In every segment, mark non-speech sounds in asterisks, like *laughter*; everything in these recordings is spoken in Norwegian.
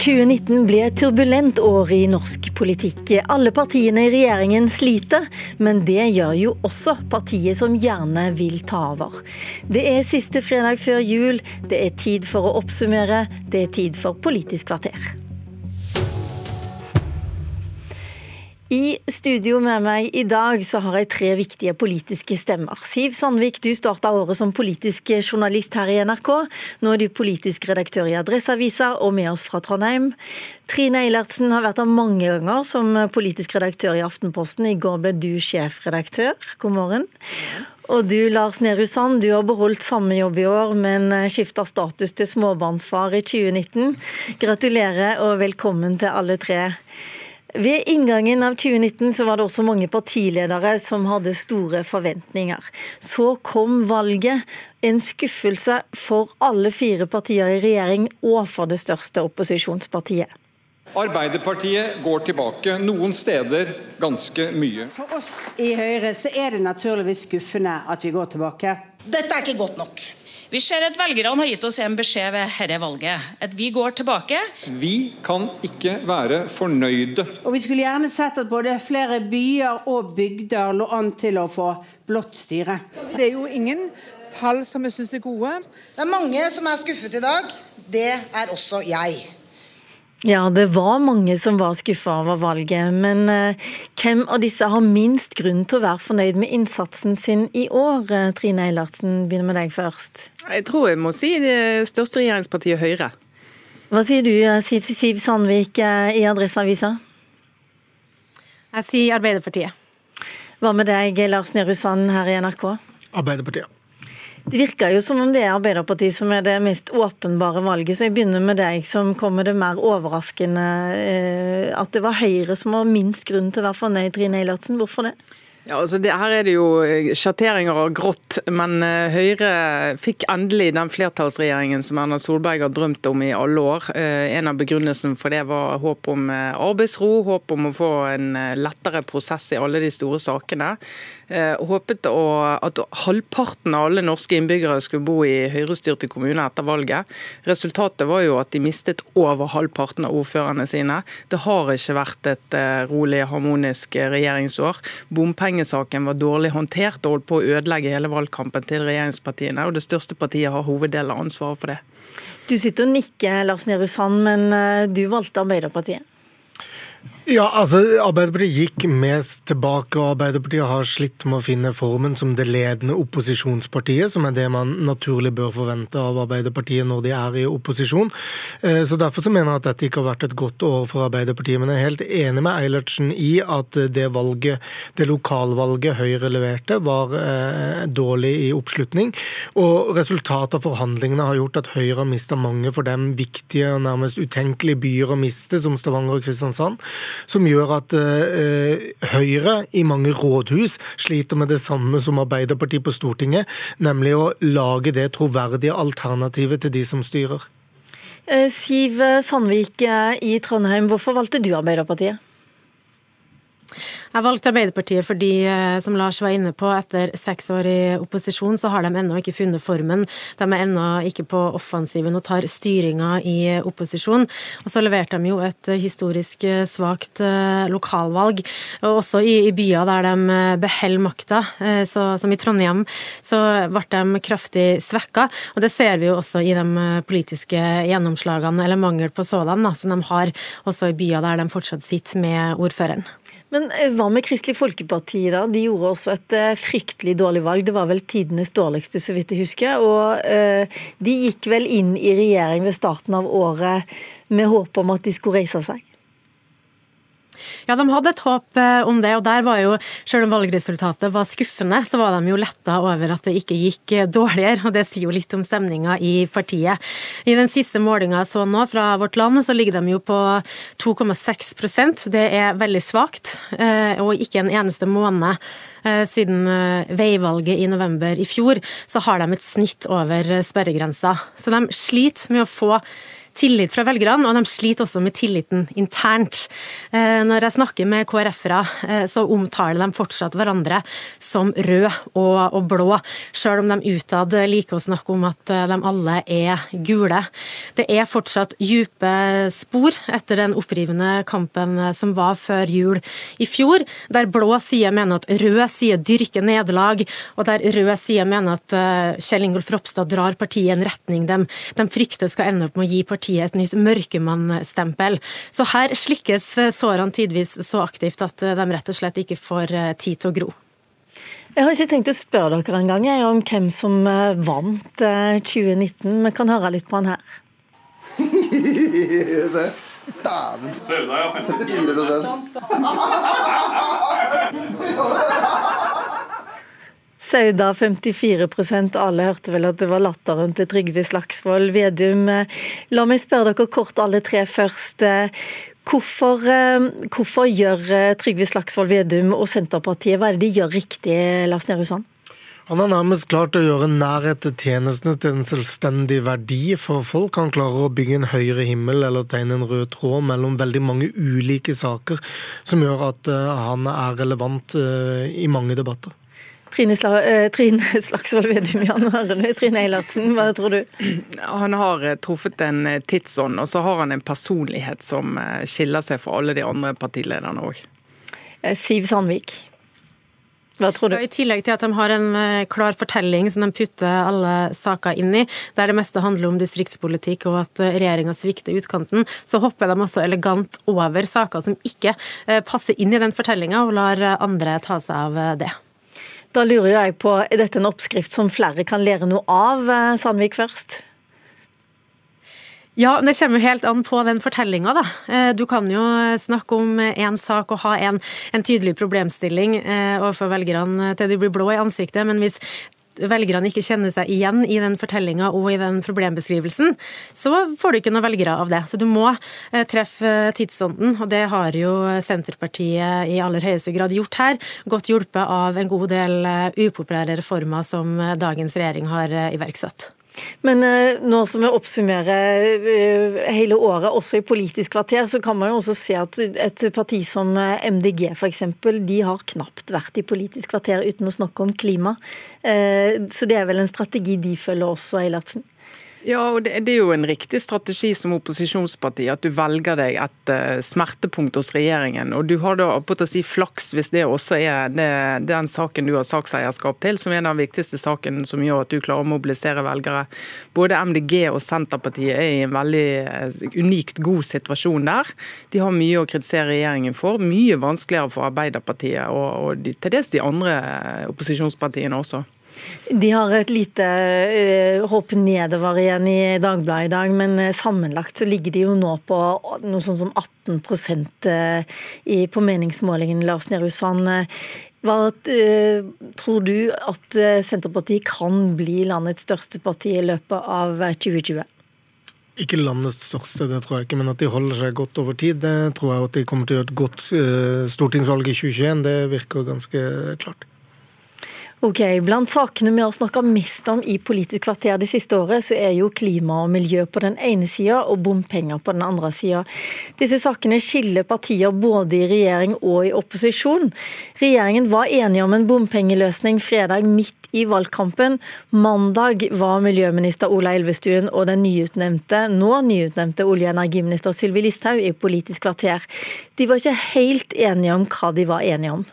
2019 ble et turbulent år i norsk politikk. Alle partiene i regjeringen sliter, men det gjør jo også partiet som gjerne vil ta over. Det er siste fredag før jul, det er tid for å oppsummere, det er tid for Politisk kvarter. I studio med meg i dag så har jeg tre viktige politiske stemmer. Siv Sandvik, du starta året som politisk journalist her i NRK. Nå er du politisk redaktør i Adresseavisa og med oss fra Trondheim. Trine Eilertsen har vært her mange ganger som politisk redaktør i Aftenposten. I går ble du sjefredaktør. God morgen. Og du Lars Nehru Sand, du har beholdt samme jobb i år, men skifta status til småbarnsfar i 2019. Gratulerer og velkommen til alle tre. Ved inngangen av 2019 så var det også mange partiledere som hadde store forventninger. Så kom valget. En skuffelse for alle fire partier i regjering og for det største opposisjonspartiet. Arbeiderpartiet går tilbake, noen steder ganske mye. For oss i Høyre så er det naturligvis skuffende at vi går tilbake. Dette er ikke godt nok. Vi ser at velgerne har gitt oss en beskjed ved dette valget. At vi går tilbake. Vi kan ikke være fornøyde. Og Vi skulle gjerne sett at både flere byer og bygder lå an til å få blått styre. Det er jo ingen tall som jeg syns er gode. Det er mange som er skuffet i dag. Det er også jeg. Ja, det var mange som var skuffa over valget. Men eh, hvem av disse har minst grunn til å være fornøyd med innsatsen sin i år? Eh, Trine Eilertsen, begynner med deg først. Jeg tror jeg må si det største regjeringspartiet Høyre. Hva sier du, eh, Siv Sandvik i Adresseavisa? Jeg sier Arbeiderpartiet. Hva med deg, Lars Nehru Sand her i NRK? Arbeiderpartiet. Det virker jo som om det er Arbeiderpartiet som er det mest åpenbare valget, så jeg begynner med deg som kommer det mer overraskende eh, at det var Høyre som var minst grunn til å være fornøyd, Trine Eilertsen. Hvorfor det? Ja, altså det, Her er det jo eh, sjatteringer og grått, men uh, Høyre fikk endelig den flertallsregjeringen som Erna Solberg har drømt om i alle år. Uh, en av begrunnelsene for det var håp om arbeidsro, håp om å få en lettere prosess i alle de store sakene. håpet at halvparten av alle norske innbyggere skulle bo i høyrestyrte kommuner etter valget. Resultatet var jo at de mistet over halvparten av ordførerne sine. Det har ikke vært et rolig, harmonisk regjeringsår. Bompenger bompengesaken var dårlig håndtert og holdt på å ødelegge hele valgkampen til regjeringspartiene. og Det største partiet har hoveddelen av ansvaret for det. Du sitter og nikker, Lars Nehru Sand, men eh, du valgte Arbeiderpartiet. Ja, altså Arbeiderpartiet gikk mest tilbake, og Arbeiderpartiet har slitt med å finne formen som det ledende opposisjonspartiet, som er det man naturlig bør forvente av Arbeiderpartiet når de er i opposisjon. Eh, så Derfor så mener jeg at dette ikke har vært et godt år for Arbeiderpartiet. Men jeg er helt enig med Eilertsen i at det valget, det lokalvalget Høyre leverte, var eh, dårlig i oppslutning. Og resultatet av forhandlingene har gjort at Høyre har mista mange for dem viktige og nærmest utenkelige byer å miste, som Stavanger og Kristiansand som gjør at eh, Høyre i mange rådhus sliter med det samme som Arbeiderpartiet på Stortinget, nemlig å lage det troverdige alternativet til de som styrer. Eh, Siv Sandvik eh, i Trondheim, hvorfor valgte du Arbeiderpartiet? Jeg valgte Arbeiderpartiet fordi, eh, som Lars var inne på, etter seks år i opposisjon, så har de ennå ikke funnet formen. De er ennå ikke på offensiven og tar styringa i opposisjon. Og så leverte de jo et historisk eh, svakt eh, lokalvalg, og også i, i byer der de beholder makta, som i Trondheim, så ble de kraftig svekka. Og det ser vi jo også i de politiske gjennomslagene, eller mangel på sådan, som de har også i byer der de fortsatt sitter med ordføreren. Men eh, hva med Kristelig Folkeparti, da? De gjorde også et eh, fryktelig dårlig valg. Det var vel tidenes dårligste, så vidt jeg husker. Og eh, de gikk vel inn i regjering ved starten av året med håp om at de skulle reise seg? Ja, de hadde et håp eh, om det, og der var jo, selv om valgresultatet var skuffende, så var de jo letta over at det ikke gikk eh, dårligere, og det sier jo litt om stemninga i partiet. I den siste målinga jeg så nå fra Vårt Land, så ligger de jo på 2,6% Det er veldig svakt, eh, og ikke en eneste måned siden veivalget i november i fjor, så har de et snitt over sperregrensa. Så de sliter med å få tillit fra velgerne, og de sliter også med tilliten internt. Eh, når jeg snakker med KrF-ere, eh, så omtaler de fortsatt hverandre som rød og, blå, selv om de utad liker å snakke om at de alle er gule. Det er fortsatt dype spor etter den opprivende kampen som var før jul i fjor, der blå side mener at rød side dyrker nederlag, og der rød side mener at Kjell Ingolf Ropstad drar partiet i en retning de, de frykter skal ende opp med å gi partiet et nytt mørkemannstempel. Så her slikkes sårene tidvis så aktivt at de rett og slett ikke får eh, tid til å gro. Jeg har ikke tenkt å spørre dere engang om hvem som eh, vant 2019. Vi kan høre litt på han her. *laughs* Dæven! Sauda, ja. 54 Sauda 54% alle hørte vel at det var latteren til Trygve Slagsvold Vedum. La meg spørre dere kort alle tre først. Hvorfor, hvorfor gjør Trygve Slagsvold Vedum og Senterpartiet, hva er det de gjør riktig, Lars Nehru Sand? Han har nærmest klart å gjøre nærhet til tjenestene til en selvstendig verdi for folk. Han klarer å bygge en høyere himmel eller tegne en rød tråd mellom veldig mange ulike saker, som gjør at han er relevant i mange debatter. Trine, Sla uh, Trine *laughs* Slagsvold Vedum, Jan Arne, Trine Eilertsen, hva tror du? Han har eh, truffet en eh, tidsånd, og så har han en personlighet som skiller seg fra alle de andre partilederne òg. Siv Sandvik. Hva tror du? I tillegg til at de har en klar fortelling som de putter alle saker inn i, der det meste handler om distriktspolitikk og at regjeringa svikter utkanten, så hopper de også elegant over saker som ikke passer inn i den fortellinga, og lar andre ta seg av det. Da lurer jeg på, Er dette en oppskrift som flere kan lære noe av? Eh, Sandvik først. Ja, det kommer helt an på den fortellinga, da. Eh, du kan jo snakke om én sak og ha en, en tydelig problemstilling eh, overfor velgerne til de blir blå i ansiktet, men hvis velgerne ikke kjenner seg igjen i den fortellinga og i den problembeskrivelsen, så får du ikke noen velgere av det. Så du må eh, treffe tidsånden, og det har jo Senterpartiet i aller høyeste grad gjort her. Godt hjulpet av en god del eh, upopulære reformer som eh, dagens regjering har iverksatt. Men eh, nå som vi oppsummerer eh, hele året, også i Politisk kvarter, så kan man jo også se at et parti som eh, MDG f.eks., de har knapt vært i Politisk kvarter uten å snakke om klima. Så det er vel en strategi de følger også, Eilertsen? Ja, og det, det, er jo en riktig strategi som opposisjonsparti at du velger deg et uh, smertepunkt hos regjeringen. Og du har da på å si flaks hvis det også er det, den saken du har sakseierskap til, som er den viktigste saken som gjør at du klarer å mobilisere velgere. Både MDG og Senterpartiet er i en veldig uh, unikt god situasjon der. De har mye å kritisere regjeringen for. Mye vanskeligere for Arbeiderpartiet og, og de, til dels de andre uh, opposisjonspartiene også. De har et lite håp hopp nedover igjen i Dagbladet i dag, men uh, sammenlagt så ligger de jo nå på noe sånn som 18 uh, i, på meningsmålingen, Lars Nehru Sand. Hva tror du at Senterpartiet kan bli landets største parti i løpet av 2020? Ikke landets største, det tror jeg ikke, men at de holder seg godt over tid. Det tror jeg at de kommer til å gjøre et godt stortingsvalg i 2021. Det virker ganske klart. Ok, Blant sakene vi har snakka mest om i Politisk kvarter det siste året, så er jo klima og miljø på den ene sida og bompenger på den andre sida. Disse sakene skiller partier både i regjering og i opposisjon. Regjeringen var enige om en bompengeløsning fredag midt i valgkampen. Mandag var miljøminister Ola Elvestuen og den nyutnevnte, nå nyutnevnte olje- og energiminister Sylvi Listhaug i Politisk kvarter. De var ikke helt enige om hva de var enige om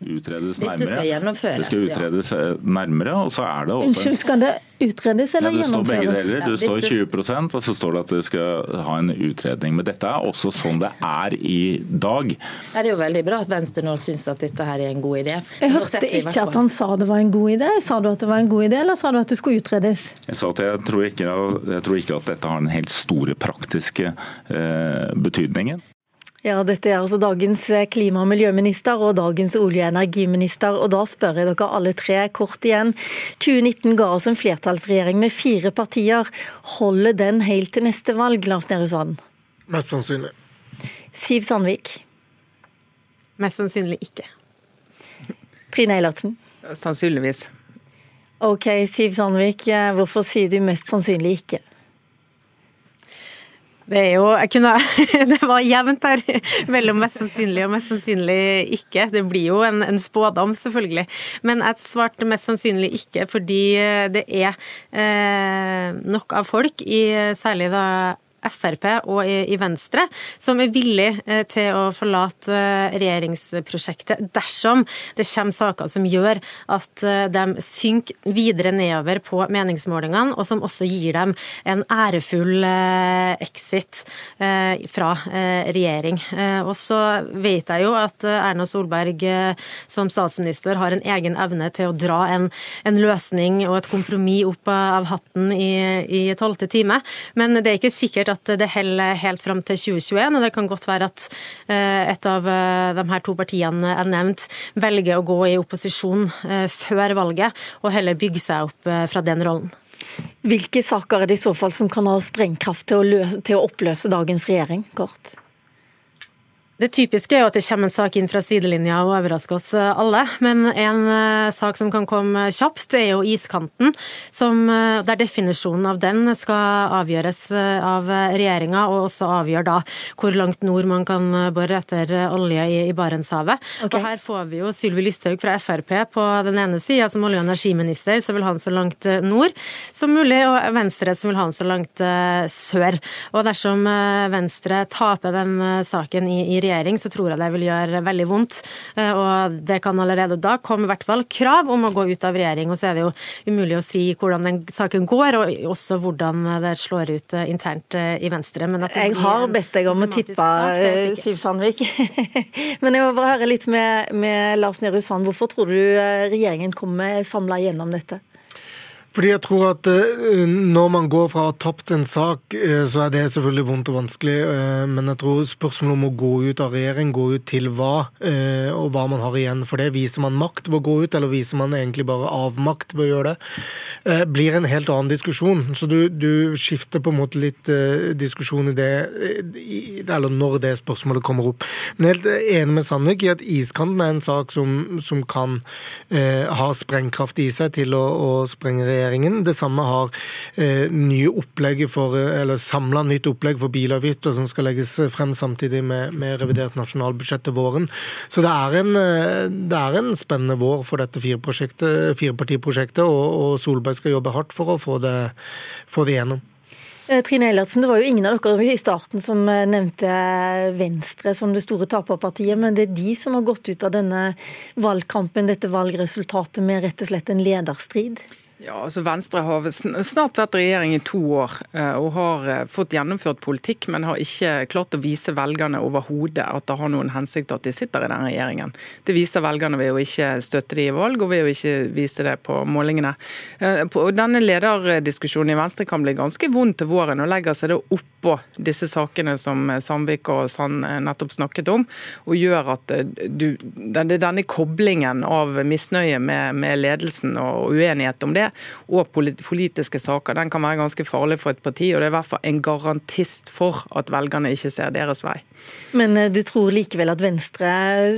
utredes nærmere. Dette skal gjennomføres. Det skal utredes ja. nærmere, og så er det også Unnskyld, skal det utredes eller ja, det gjennomføres? Det står begge deler. Det står 20% og så står det at det skal ha en utredning. Men dette er også sånn det er i dag. Det er jo veldig bra at Venstre nå syns at dette her er en god idé. Jeg hørte ikke at han sa det var en god idé. Sa du at det var en god idé, eller sa du at det skulle utredes? Jeg sa at jeg tror ikke, jeg tror ikke at dette har den helt store praktiske eh, betydningen. Ja, Dette er altså dagens klima- og miljøminister og dagens olje- og energiminister. og Da spør jeg dere alle tre kort igjen. 2019 ga oss en flertallsregjering med fire partier. Holder den helt til neste valg, Lars Nehru Sand? Mest sannsynlig. Siv Sandvik? Mest sannsynlig ikke. Trine Eilertsen? Sannsynligvis. Ok, Siv Sandvik, hvorfor sier du mest sannsynlig ikke? Det er jo kunne, *laughs* Det var jevnt her *laughs* mellom mest sannsynlig og mest sannsynlig ikke. Det blir jo en, en spådom, selvfølgelig. Men jeg svarte mest sannsynlig ikke fordi det er eh, nok av folk, i, særlig da Frp og i Venstre, som er villig eh, til å forlate eh, regjeringsprosjektet dersom det kommer saker som gjør at eh, de synker videre nedover på meningsmålingene, og som også gir dem en ærefull exit fra regjering. Og så vet jeg jo at Erna Solberg som statsminister har en egen evne til å dra en, en løsning og et kompromiss opp av hatten i tolvte time, men det er ikke sikkert at det heller helt fram til 2021. Og det kan godt være at eh, et av eh, de her to partiene er nevnt, velger å gå i opposisjon eh, før valget, og heller bygge seg opp fra den rollen. Hvilke saker er det i så fall som kan ha sprengkraft til å, til å oppløse dagens regjering? Kort. Det typiske er jo at det kommer en sak inn fra sidelinja og overrasker oss eh, alle. Men en uh, sak som kan komme kjapt, er jo iskanten. Som, der definisjonen av den skal avgjøres av regjeringa, og også avgjør da hvor langt nord man kan bore etter olje i, i Barentshavet. Okay. Og her får vi jo Sylvi Listhaug fra Frp på den ene sida som olje- og energiminister, som vil ha den så langt nord som mulig, og Venstre som vil ha den så langt sør. Og dersom Venstre taper den saken i, i regjering, regjering, så tror jeg det vil gjøre veldig vondt. Eh, og det kan allerede da komme i hvert fall krav om å gå ut av regjering. Og så er det jo umulig å si hvordan den saken går, og også hvordan det slår ut eh, internt eh, i Venstre. jeg har bedt deg om å tippe, Siv Sandvik. *laughs* Men jeg må bare høre litt med, med Lars Nehru Sand. Hvorfor tror du regjeringen kommer samla gjennom dette? Fordi jeg tror at uh, når man går fra å ha tapt en sak, uh, så er det selvfølgelig vondt og vanskelig. Uh, men jeg tror spørsmålet om å gå ut av regjering, gå ut til hva, og hva man har igjen for det. Viser man makt ved å gå ut, eller viser man egentlig bare avmakt ved å gjøre det? blir en helt annen diskusjon. Så du, du skifter på en måte litt diskusjon i det, eller når det spørsmålet kommer opp. Men helt enig med Sandvik i at iskanten er en sak som, som kan ha sprengkraft i seg til å, å sprenge regjering regjeringen. Det samme har eh, eller samla nytt opplegg for bilavgifter som skal legges frem samtidig med, med revidert nasjonalbudsjett til våren. Så det er, en, eh, det er en spennende vår for dette firepartiprosjektet, og, og Solberg skal jobbe hardt for å få det, få det gjennom. Eh, Trine Eilertsen, det var jo ingen av dere i starten som eh, nevnte Venstre som det store taperpartiet, men det er de som har gått ut av denne valgkampen, dette valgresultatet, med rett og slett en lederstrid? Ja, altså Venstre har snart vært regjering i to år eh, og har eh, fått gjennomført politikk, men har ikke klart å vise velgerne overhodet at det har noen hensikt at de sitter i den regjeringen. Det viser velgerne ved å ikke støtte de i valg og ved å ikke vise det på målingene. Og denne lederdiskusjonen i Venstre kan bli ganske vond til våren og legger seg da oppå disse sakene som Sandvik og Sand nettopp snakket om, og gjør at du, denne koblingen av misnøye med, med ledelsen og uenighet om det og politiske saker, den kan være ganske farlig for et parti. Og det er i hvert fall en garantist for at velgerne ikke ser deres vei. Men eh, du tror likevel at Venstre,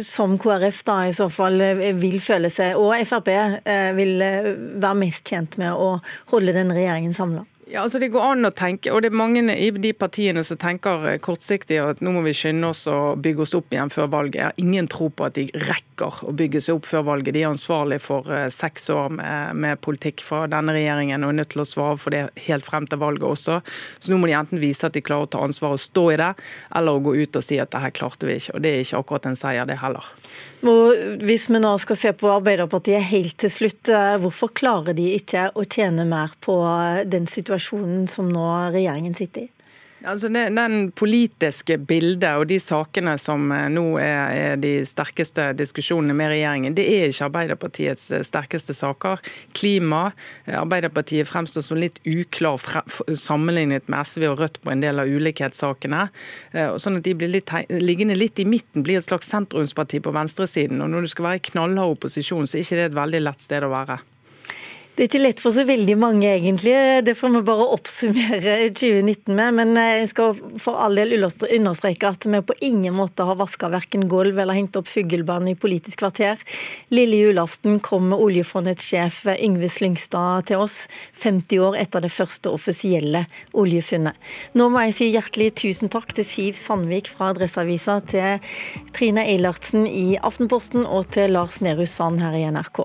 som KrF da i så fall, eh, vil føle seg, og Frp, eh, vil være mest tjent med å holde den regjeringen samla? Ja, altså Det går an å tenke, og det er mange i de partiene som tenker eh, kortsiktig at nå må vi skynde oss og bygge oss opp igjen før valget. Jeg har ingen tro på at de rekker å bygge seg opp før valget. De er ansvarlig for uh, seks år med, med, politikk fra denne regjeringen og er nødt til å svare for det helt frem til valget også. Så nå må de enten vise at de klarer å ta ansvar og stå i det, eller å gå ut og si at det her klarte vi ikke. Og det er ikke akkurat en seier, det heller. Og hvis vi nå skal se på Arbeiderpartiet helt til slutt, eh, hvorfor klarer de ikke å tjene mer på den situasjonen situasjonen som nå regjeringen sitter i? Altså det, den politiske bildet og de sakene som eh, nå er, er, de sterkeste diskusjonene med regjeringen, det er ikke Arbeiderpartiets eh, sterkeste saker. Klima. Eh, Arbeiderpartiet fremstår som litt uklar sammenlignet med SV og Rødt på en del av ulikhetssakene. Sånn at de blir litt, liggende litt i midten, blir et slags sentrumsparti på venstresiden. Og når du skal være i knallhard opposisjon, så er ikke det et veldig lett sted å være. Det er ikke lett for så veldig mange, egentlig. Det får vi bare oppsummere 2019 med. Men jeg skal for all del understreke at vi på ingen måte har vaska verken gulv eller hengt opp fugleband i Politisk kvarter. Lille julaften kom oljefondets sjef Yngve Slyngstad til oss, 50 år etter det første offisielle oljefunnet. Nå må jeg si hjertelig tusen takk til Siv Sandvik fra Adresseavisa, til Trine Eilertsen i Aftenposten og til Lars Nehru Sand her i NRK.